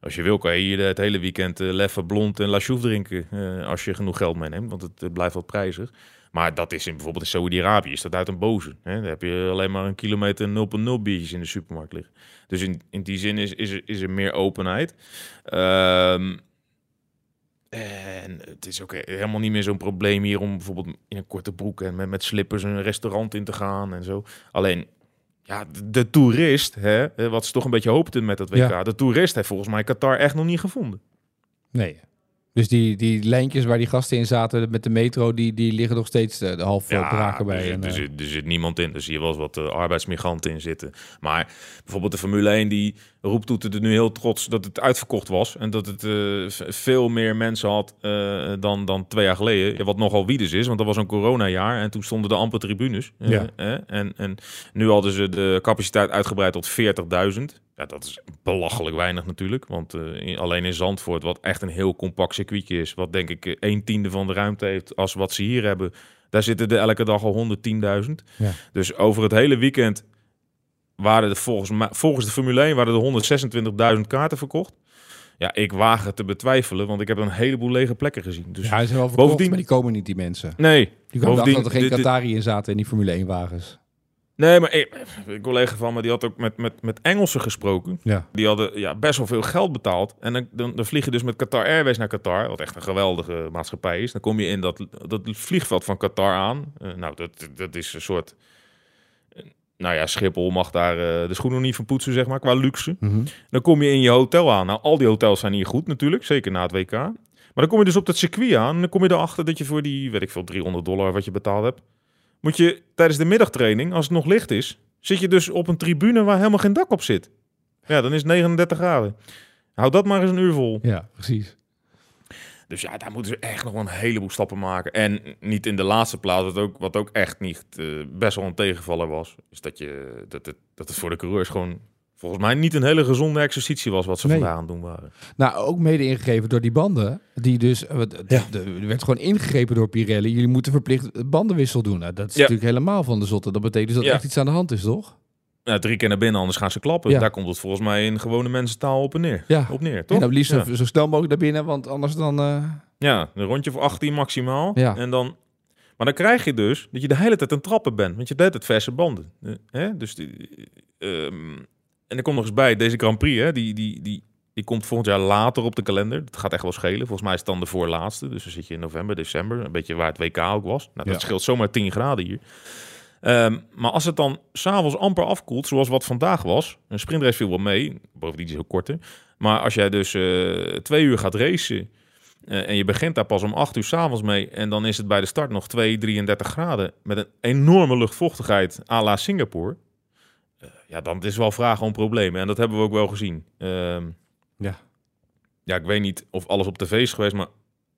Als je wil, kan je hier het hele weekend Leffe Blond en La Chouffe drinken. als je genoeg geld meeneemt, want het blijft wat prijzig. Maar dat is in bijvoorbeeld in Saudi-Arabië, is dat uit een boze. Hè? Daar heb je alleen maar een kilometer 0,0 biertjes in de supermarkt liggen. Dus in, in die zin is, is, er, is er meer openheid. Ehm, en het is ook helemaal niet meer zo'n probleem hier om bijvoorbeeld in een korte broek en met, met slippers een restaurant in te gaan en zo. Alleen, ja, de, de toerist, hè, wat ze toch een beetje hoopten met dat WK, Ja. de toerist heeft volgens mij Qatar echt nog niet gevonden. Nee. Dus die, die lijntjes waar die gasten in zaten met de metro, die, die liggen nog steeds de, de half ja, braken bij. Er, en, er, zit, er zit niemand in. Er zie je wel eens wat uh, arbeidsmigranten in zitten. Maar bijvoorbeeld de Formule 1, die roept het nu heel trots dat het uitverkocht was. En dat het uh, veel meer mensen had uh, dan, dan twee jaar geleden. Wat nogal wiedes is, want dat was een coronajaar. En toen stonden de amper tribunes. Ja. en, en nu hadden ze de capaciteit uitgebreid tot 40.000. Ja, dat is belachelijk weinig natuurlijk. Want alleen in Zandvoort, wat echt een heel compact circuitje is, wat denk ik een tiende van de ruimte heeft als wat ze hier hebben, daar zitten er elke dag al 110.000. Ja. Dus over het hele weekend waren er volgens, volgens de Formule 1 waren er 126.000 kaarten verkocht. Ja, ik waag het te betwijfelen, want ik heb een heleboel lege plekken gezien. Dus ja, ze zijn wel verkocht, bovendien... maar die komen niet, die mensen. Nee. Die komen dat er geen Qatari in zaten in die Formule 1-wagens. Nee, maar ik, een collega van me die had ook met, met, met Engelsen gesproken. Ja. Die hadden ja, best wel veel geld betaald. En dan, dan, dan vlieg je dus met Qatar Airways naar Qatar, wat echt een geweldige maatschappij is. Dan kom je in dat, dat vliegveld van Qatar aan. Uh, nou, dat, dat is een soort... Nou ja, Schiphol mag daar uh, de schoenen niet van poetsen, zeg maar, qua luxe. Mm -hmm. Dan kom je in je hotel aan. Nou, al die hotels zijn hier goed natuurlijk, zeker na het WK. Maar dan kom je dus op dat circuit aan. En dan kom je erachter dat je voor die, weet ik veel, 300 dollar wat je betaald hebt moet je tijdens de middagtraining, als het nog licht is, zit je dus op een tribune waar helemaal geen dak op zit. Ja, dan is het 39 graden. Houd dat maar eens een uur vol. Ja, precies. Dus ja, daar moeten ze echt nog wel een heleboel stappen maken. En niet in de laatste plaats, wat ook, wat ook echt niet uh, best wel een tegenvaller was, is dat, je, dat, het, dat het voor de coureurs gewoon volgens mij niet een hele gezonde exercitie was wat ze nee. vandaag aan het doen waren. Nou, ook mede ingegeven door die banden. Die dus, ja. er werd gewoon ingegrepen door Pirelli. Jullie moeten verplicht bandenwissel doen. Nou, dat is ja. natuurlijk helemaal van de zotte. Dat betekent dus dat ja. echt iets aan de hand is, toch? Nou, drie keer naar binnen, anders gaan ze klappen. Daar komt het volgens mij in gewone mensentaal op en neer. Ja. Op neer, toch? En dan liefst zo, zo snel mogelijk naar binnen, want anders dan... Uh... Ja, een rondje voor 18 maximaal. Ja. En dan... Maar dan krijg je dus dat je de hele tijd aan trappen bent. Want je hebt het verse banden. Hè? Dus die, um, en er komt nog eens bij, deze Grand Prix, hè, die, die, die, die komt volgend jaar later op de kalender. Dat gaat echt wel schelen. Volgens mij is het dan de voorlaatste. Dus dan zit je in november, december. Een beetje waar het WK ook was. Nou, dat Ja. scheelt zomaar 10 graden hier. Ehm, maar als het dan s'avonds amper afkoelt, zoals wat vandaag was. Een sprintrace viel wel mee, bovendien is het heel korter. Maar als jij dus eh, twee uur gaat racen eh, en je begint daar pas om 8 uur s'avonds mee... en dan is het bij de start nog 2, 33 graden... met een enorme luchtvochtigheid à la Singapore... eh, ja, dan is wel vragen om problemen. En dat hebben we ook wel gezien. Ehm, Ja. ja, ik weet niet of alles op tv is geweest, maar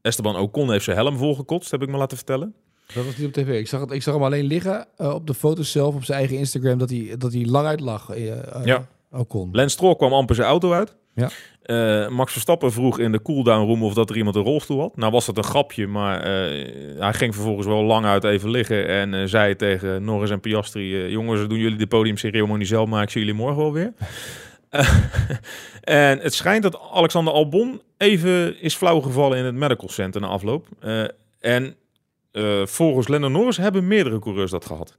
Esteban Ocon heeft zijn helm volgekotst, heb ik me laten vertellen. Dat was niet op tv. Ik zag, het, ik zag hem alleen liggen eh, op de foto's zelf op zijn eigen Instagram dat hij, dat hij lang uit lag. eh, Ja. Ocon. Lance Stroll kwam amper zijn auto uit. Ja. Max Verstappen vroeg in de cooldown room of dat er iemand een rolstoel had. Nou was dat een grapje, maar hij ging vervolgens wel lang uit even liggen en zei tegen Norris en Piastri: jongens, doen jullie de podiumceremonie zelf, maar ik zie jullie morgen wel weer. En het schijnt dat Alexander Albon even is flauwgevallen in het medical center na afloop. En eh, volgens Lando Norris hebben meerdere coureurs dat gehad.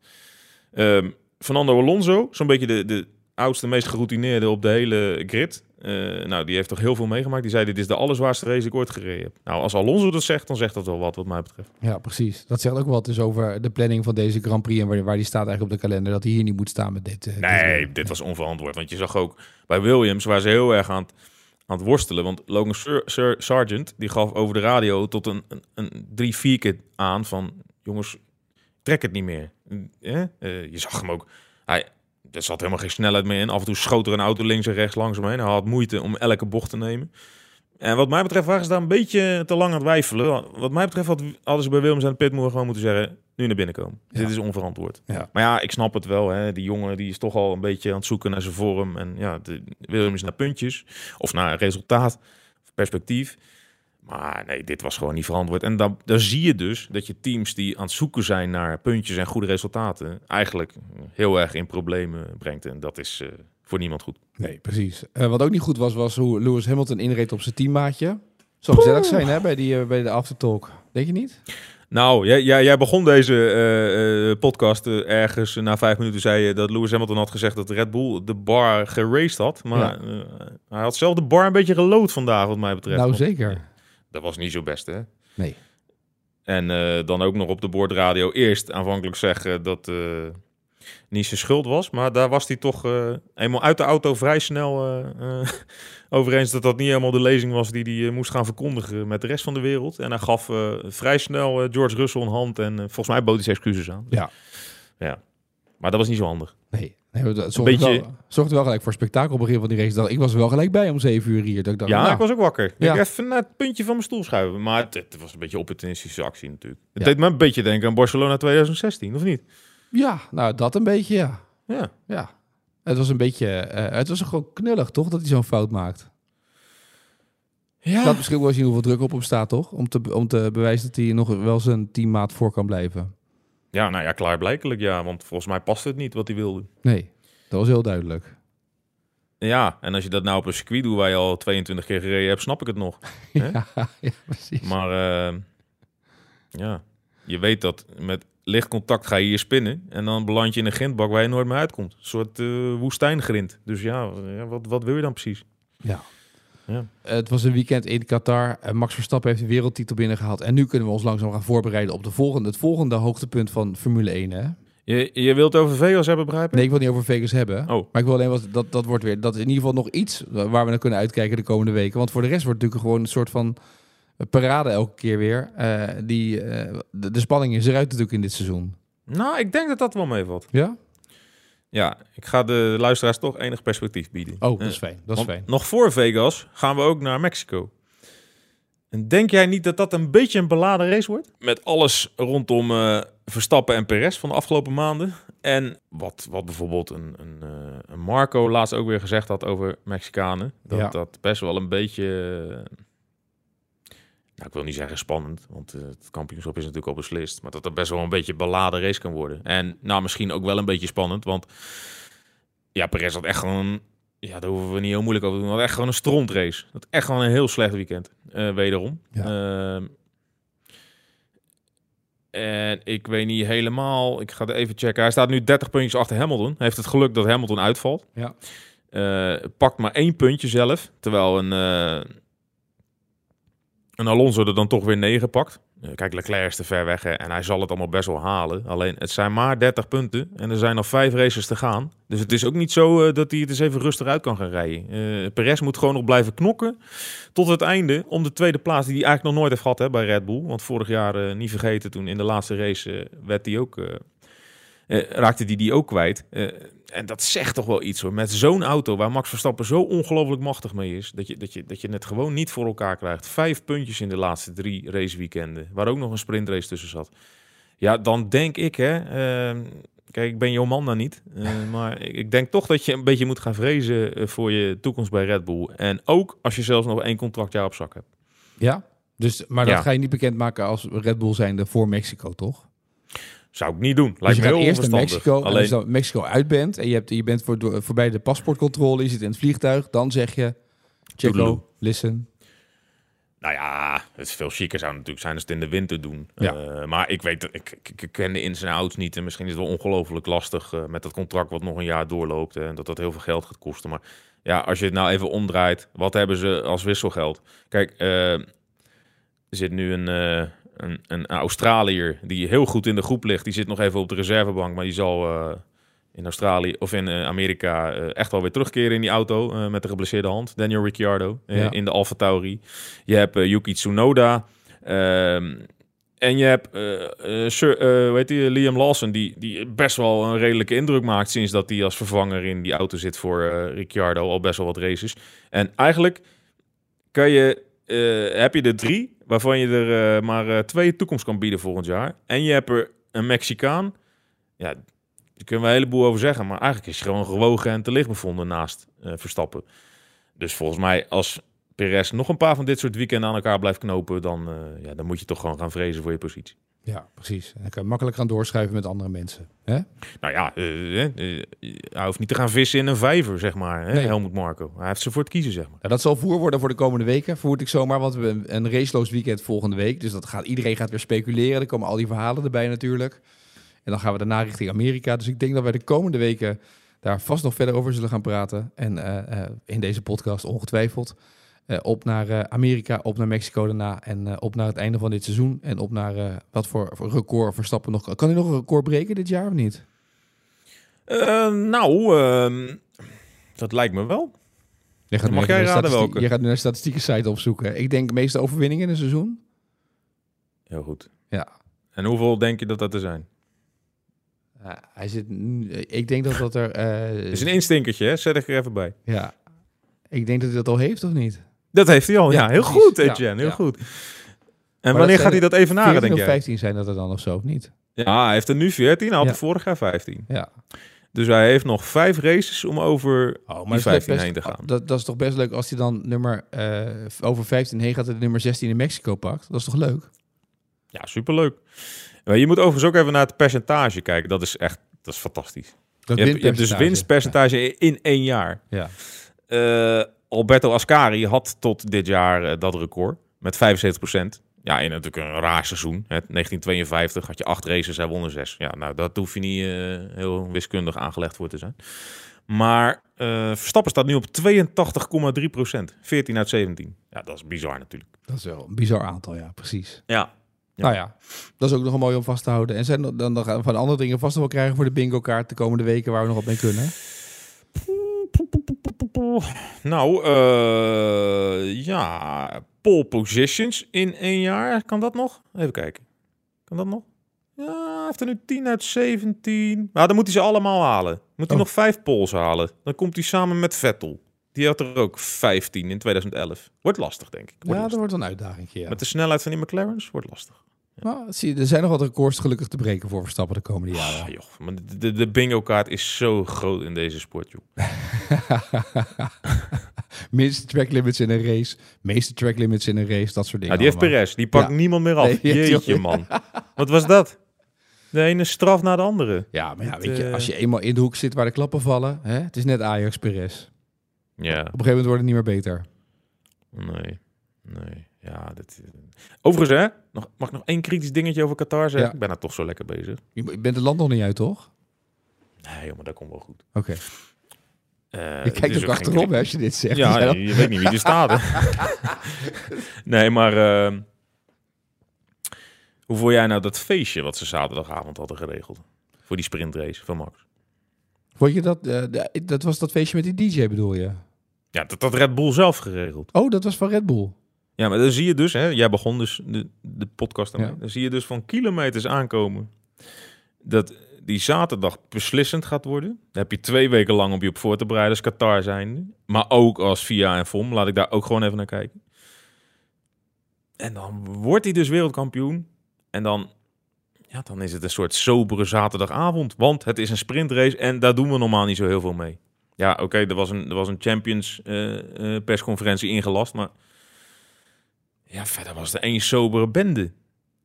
Ehm, Fernando Alonso, zo'n beetje de, de oudste, meest geroutineerde op de hele grid. Eh, nou, die heeft toch heel veel meegemaakt. Die zei, dit is de allerzwaarste race die ik ooit gereden heb. Nou, als Alonso dat zegt, dan zegt dat wel wat, wat mij betreft. Ja, precies. Dat zegt ook wat dus over de planning van deze Grand Prix en waar, waar die staat eigenlijk op de kalender. Dat hij hier niet moet staan met dit. eh, Nee, dit was onverantwoord. Want je zag ook bij Williams, waar ze heel erg aan het, aan het worstelen. Want Logan Sir, Sargent, die gaf over de radio tot een, een, een drie, vier keer aan van... Jongens, trek het niet meer. Eh? Je zag hem ook... Hij, er zat helemaal geen snelheid meer in. Af en toe schoot er een auto links en rechts langs hem. Hij had moeite om elke bocht te nemen. En wat mij betreft waren ze daar een beetje te lang aan het wijfelen. Wat mij betreft had, hadden ze bij Williams en Pitmoor gewoon moeten zeggen... nu naar binnen komen. Ja. Dit is onverantwoord. Ja. Maar ja, ik snap het wel. Hè. Die jongen die is toch al een beetje aan het zoeken naar zijn vorm. En ja, de, Williams naar puntjes. Of naar resultaat. Of perspectief. Maar nee, dit was gewoon niet verantwoord. En dan, dan zie je dus dat je teams die aan het zoeken zijn naar puntjes en goede resultaten... eigenlijk heel erg in problemen brengt. En dat is eh, voor niemand goed. Nee, precies. Eh, wat ook niet goed was, was hoe Lewis Hamilton inreed op zijn teammaatje. Zou gezellig zijn hè, bij, die, eh, bij de aftertalk. Denk je niet? Nou, jij, jij, jij begon deze eh, eh, podcast eh, ergens na vijf minuten zei je dat Lewis Hamilton had gezegd dat Red Bull de bar geraced had. Maar Ja. hij had zelf de bar een beetje gelood vandaag, wat mij betreft. nou, Want zeker. Dat was niet zo best, hè? Nee. En eh, dan ook nog op de boordradio eerst aanvankelijk zeggen dat, eh, niet zijn schuld was. Maar daar was hij toch eh, eenmaal uit de auto vrij snel over eens dat dat niet helemaal de lezing was die hij eh, moest gaan verkondigen met de rest van de wereld. En hij gaf eh, vrij snel eh, George Russell een hand en volgens mij bood hij zijn excuses aan. Ja. ja. Maar dat was niet zo handig. Nee. nee dat zorgde, beetje- wel, zorgde wel gelijk voor spektakel op het begin van die race. Dat, ik was wel gelijk bij om 7 uur hier. Dat ik dacht, Ja, nou, ik was ook wakker. Ja. Ik even naar het puntje van mijn stoel schuiven. Maar het, het was een beetje opportunistische actie natuurlijk. Het Ja. deed me een beetje denken aan Barcelona 2016, of niet? ja, nou dat een beetje, ja. Ja. ja. Het was een beetje, eh, het was gewoon knullig, toch? Dat hij zo'n fout maakt. Ja. Dat misschien wel zien hoeveel druk op hem staat, toch? Om te, om te bewijzen dat hij nog wel zijn teammaat voor kan blijven. ja, nou ja, klaarblijkelijk ja. Want volgens mij past het niet wat hij wilde. Nee, dat was heel duidelijk. Ja, en als je dat nou op een circuit doet waar je al 22 keer gereden hebt, snap ik het nog. Ja, precies. Maar eh, ja, je weet dat met licht contact ga je hier spinnen. En dan beland je in een grindbak waar je nooit meer uitkomt. Een soort eh woestijngrind. Dus ja, wat, wat wil je dan precies? Ja. Ja. Het was een weekend in Qatar. Max Verstappen heeft de wereldtitel binnengehaald. En nu kunnen we ons langzaam gaan voorbereiden op de volgende, het volgende hoogtepunt van Formule 1. Hè? Je, je wilt het over Vegas hebben, begrijp ik? Nee, ik wil niet over Vegas hebben. Oh. Maar ik wil alleen wat dat, dat wordt weer. Dat is in ieder geval nog iets waar we naar kunnen uitkijken de komende weken. Want voor de rest wordt het natuurlijk gewoon een soort van parade elke keer weer. Eh, die, eh, de, de spanning is eruit natuurlijk in dit seizoen. Nou, ik denk dat dat wel meevalt. Ja? Ja, ik ga de luisteraars toch enig perspectief bieden. Oh, dat Eh, is fijn. Dat is fijn. Nog voor Vegas gaan we ook naar Mexico. En denk jij niet dat dat een beetje een beladen race wordt? Met alles rondom eh, Verstappen en Perez van de afgelopen maanden. En wat, wat bijvoorbeeld een, een, eh, een Marco laatst ook weer gezegd had over Mexicanen. Dat Ja. dat best wel een beetje... nou, ik wil niet zeggen spannend, want eh, het kampioenschap is natuurlijk al beslist. Maar dat het best wel een beetje een beladen race kan worden. En nou, misschien ook wel een beetje spannend, want... Ja, Perez had echt gewoon ja, daar hoeven we niet heel moeilijk over te doen. Dat echt gewoon een strontrace. Dat echt gewoon een heel slecht weekend. eh, wederom. Ehm, en ik weet niet helemaal. Ik ga er even checken. Hij staat nu 30 puntjes achter Hamilton. Hij heeft het geluk dat Hamilton uitvalt. Ja. Eh, pakt maar één puntje zelf. Terwijl een, een Alonso er dan toch weer negen pakt. Eh, kijk, Leclerc is te ver weg en hij zal het allemaal best wel halen. Alleen, het zijn maar 30 punten en er zijn nog vijf races te gaan. Dus het is ook niet zo eh, dat hij het eens even rustig uit kan gaan rijden. Eh Perez moet gewoon nog blijven knokken tot het einde om de tweede plaats die hij eigenlijk nog nooit heeft gehad hè, bij Red Bull. Want vorig jaar, niet vergeten, toen in de laatste race werd hij ook, raakte hij die ook kwijt. En dat zegt toch wel iets hoor. Met zo'n auto waar Max Verstappen zo ongelooflijk machtig mee is. Dat je, dat, je, dat je het gewoon niet voor elkaar krijgt. Vijf puntjes in de laatste drie raceweekenden. Waar ook nog een sprintrace tussen zat. Ja, dan denk ik hè. ehm, kijk, ik ben jouw man dan niet. eh, maar ik, denk toch dat je een beetje moet gaan vrezen eh, voor je toekomst bij Red Bull. En ook als je zelfs nog één contractjaar op zak hebt. Ja? Dus, maar dat Ja. ga je niet bekendmaken als Red Bull zijnde voor Mexico, toch? Zou ik niet doen. Lijkt dus je me gaat heel eerst naar. Mexico. En als Alleen, je dan Mexico uit bent en je, hebt, je bent voor, voorbij de paspoortcontrole, je zit in het vliegtuig, dan zeg je, Checo, listen. Nou ja, het is veel chiquer zou natuurlijk zijn als het in de winter doen. Ja. Eh, maar ik weet, ik, ik, ik ken de ins en outs niet. En misschien is het wel ongelooflijk lastig eh, met dat contract wat nog een jaar doorloopt. En dat dat heel veel geld gaat kosten. Maar ja, als je het nou even omdraait, wat hebben ze als wisselgeld? Kijk, eh, er zit nu een, een, een Australiër die heel goed in de groep ligt. Die zit nog even op de reservebank, maar die zal eh, in Australië of in eh, Amerika eh, echt wel weer terugkeren in die auto met de geblesseerde hand. Daniel Ricciardo Ja. in de Alfa Tauri. Je hebt Yuki Tsunoda. ehm, en je hebt Sir, heet die, Liam Lawson, die, die best wel een redelijke indruk maakt sinds dat hij als vervanger in die auto zit voor Ricciardo, al best wel wat races. En eigenlijk kan je, heb je er drie, waarvan je er eh, maar eh, twee toekomst kan bieden volgend jaar. En je hebt er een Mexicaan. Ja, daar kunnen we een heleboel over zeggen, maar eigenlijk is hij gewoon gewogen en te licht bevonden naast eh, Verstappen. Dus volgens mij, als Perez nog een paar van dit soort weekenden aan elkaar blijft knopen, dan, ja, dan moet je toch gewoon gaan vrezen voor je positie. Ja, precies. En dan kan je makkelijk gaan doorschuiven met andere mensen. Hè? Nou ja, eh, eh, hij hoeft niet te gaan vissen in een vijver, zeg maar. Hè? Nee. Helmut Marco. Hij heeft ze voor het kiezen, zeg maar. Ja, dat zal voer worden voor de komende weken, vermoed ik zomaar. Want we hebben een raceloos weekend volgende week. Dus dat gaat, iedereen gaat weer speculeren. Er komen al die verhalen erbij natuurlijk. En dan gaan we daarna richting Amerika. Dus ik denk dat wij de komende weken daar vast nog verder over zullen gaan praten. En eh, eh, in deze podcast ongetwijfeld. Eh, op naar eh, Amerika, op naar Mexico daarna. En eh, op naar het einde van dit seizoen. En op naar wat voor, voor record Verstappen nog... Kan hij nog een record breken dit jaar of niet? Nou, ehm, dat lijkt me wel. Je gaat, Mag jij raden welke? je gaat nu naar de statistieke site opzoeken. Ik denk de meeste overwinningen in een seizoen. Heel goed. Ja. En hoeveel denk je dat dat er zijn? Hij zit, ik denk dat dat er... Het is een instinkertje, hè? Zet ik er even bij. ja. Ik denk dat hij dat al heeft, of niet? Dat heeft hij al. Ja, Ja, heel precies. goed, Etienne. Heel ja. goed. En wanneer gaat hij dat even naden, 14 denk of jij? 15 zijn dat er dan of zo, of niet? Ja, hij heeft er nu 14. Hij had er vorig jaar 15. Ja. Dus hij heeft nog vijf races om over Oh, die dat is 15 best- heen te gaan. Dat, dat is toch best leuk als hij dan nummer eh, over 15 heen gaat en de nummer 16 in Mexico pakt. Dat is toch leuk? Ja, superleuk. Maar je moet overigens ook even naar het percentage kijken. Dat is echt dat is fantastisch. Dat Je hebt, je hebt dus winstpercentage. winstpercentage in één jaar. Ja. Eh, Alberto Ascari had tot dit jaar eh, dat record met 75% Ja, in natuurlijk een raar seizoen. Hè. 1952 had je acht races, hij won er zes. Ja, nou, dat hoef je niet eh, heel wiskundig aangelegd voor te zijn. Maar eh, Verstappen staat nu op 82,3% 14 uit 17. Ja, dat is bizar natuurlijk. Dat is wel een bizar aantal, ja, precies. Ja. Ja. Nou ja, dat is ook nog een mooi om vast te houden. En zijn dan, dan gaan we van andere dingen vast nog wel krijgen voor de bingo kaart de komende weken waar we nog wat mee kunnen. Nou, eh, ja, pole positions in één jaar. Kan dat nog? Even kijken. Kan dat nog? Ja, hij heeft er nu 10 uit 17. Nou, dan moet hij ze allemaal halen. Moet hij Oh. nog vijf poles halen. Dan komt hij samen met Vettel. Die had er ook 15 in 2011. Wordt lastig, denk ik. Wordt Ja, dat wordt een uitdaging. Ja. Met de snelheid van die McLaren's wordt lastig. Nou, zie je, er zijn nog wat records gelukkig te breken voor Verstappen de komende jaren. Ah, joh, maar de, de, de bingo kaart is zo groot in deze sport, joh. Minste track limits in een race, meeste track limits in een race, dat soort dingen. Ja, die heeft. Perez. Die pakt Ja. niemand meer af. Nee, Jeetje, man. Wat was dat? De ene straf na de andere. Ja, maar ja, weet je, eh, als je eenmaal in de hoek zit waar de klappen vallen, hè, het is net Ajax Perez. Ja, Op een gegeven moment wordt het niet meer beter. nee. Nee. Ja, dit... Overigens, hè? Nog, mag ik nog één kritisch dingetje over Qatar zeggen? Ja. Ik ben er toch zo lekker bezig. Je bent het land nog niet uit, toch? Nee, maar dat komt wel goed. Oké. Het kijkt is ook achterom hè, als je dit zegt. Ja, Ja, je, weet niet wie er staat. hè. nee, maar... eh, hoe voel jij nou dat feestje wat ze zaterdagavond hadden geregeld? Voor die sprintrace van Max. Vond je dat, eh, dat was dat feestje met die DJ bedoel je? Ja, dat had Red Bull zelf geregeld. Oh, dat was van Red Bull. Ja, maar dan zie je dus, hè, jij begon dus de, de podcast ermee. Ja. Dan zie je dus van kilometers aankomen dat die zaterdag beslissend gaat worden. Daar heb je twee weken lang om je op voor te bereiden als Qatar zijnde. Maar ook als VIA en FOM. Laat ik daar ook gewoon even naar kijken. En dan wordt hij dus wereldkampioen. En dan, ja, dan is het een soort sobere zaterdagavond. Want het is een sprintrace en daar doen we normaal niet zo heel veel mee. Ja, oké, er was een, er was een Champions eh, eh, persconferentie ingelast, maar ja, verder was er één sobere bende.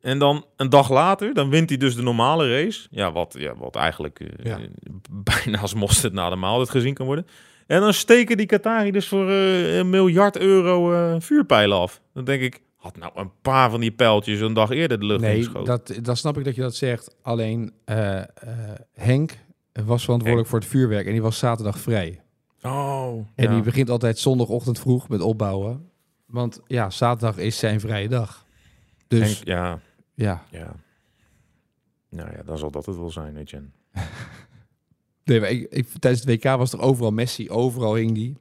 En dan een dag later, dan wint hij dus de normale race. Ja, wat, ja, wat eigenlijk eh, Ja. bijna als mosterd na de maaltijd gezien kan worden. En dan steken die Qatari dus voor eh, een miljard euro eh, vuurpijlen af. Dan denk ik, had nou een paar van die pijltjes een dag eerder de lucht Nee, ingeschoten. dat, dat snap ik dat je dat zegt. Alleen Henk was verantwoordelijk voor het vuurwerk en die was zaterdag vrij. Oh, En ja. die begint altijd zondagochtend vroeg met opbouwen. Want ja, zaterdag is zijn vrije dag. Dus Henk, ja, ja, ja. Nou ja, dan zal dat het wel zijn, Etienne. nee, maar ik, ik, tijdens het WK was er overal Messi, overal hing die.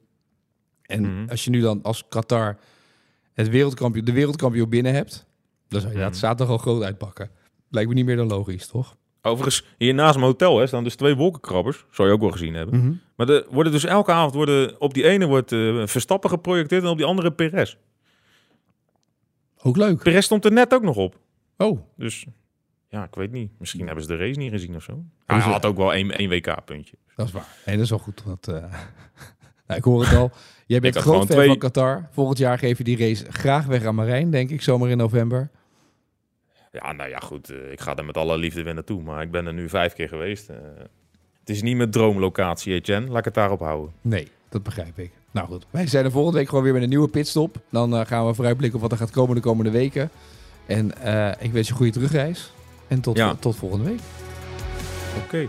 En Mhm. als je nu dan als Qatar het wereldkampioen, de wereldkampioen binnen hebt, dan zou je dat Mhm. zaterdag al groot uitpakken. Lijkt me niet meer dan logisch, toch? Overigens, hier naast mijn hotel hè, staan dus twee wolkenkrabbers. Zou je ook wel gezien hebben. Mhm. Maar er worden dus elke avond worden, op die ene wordt eh, Verstappen geprojecteerd en op die andere Perez. Ook leuk. Perez stond er net ook nog op. Oh, Dus ja, ik weet niet. Misschien hebben ze de race niet gezien of zo. Hij had ook wel één, één WK-puntje. dat is waar. Nee, dat is wel goed. Want, eh, nou, ik hoor het al. Jij bent groot fan twee- van Qatar. Volgend jaar geef je die race graag weg aan Marijn, denk ik, zomer in november. Ja, nou ja, goed. eh, ik ga er met alle liefde weer naartoe. Maar ik ben er nu vijf keer geweest. eh. het is niet mijn droomlocatie, Etienne. Laat ik het daarop houden. Nee, dat begrijp ik. Nou goed, wij zijn er volgende week gewoon weer met een nieuwe pitstop. Dan eh, gaan we vooruitblikken op wat er gaat komen de komende weken. En eh, ik wens je een goede terugreis. En tot, Ja. tot volgende week. Oké.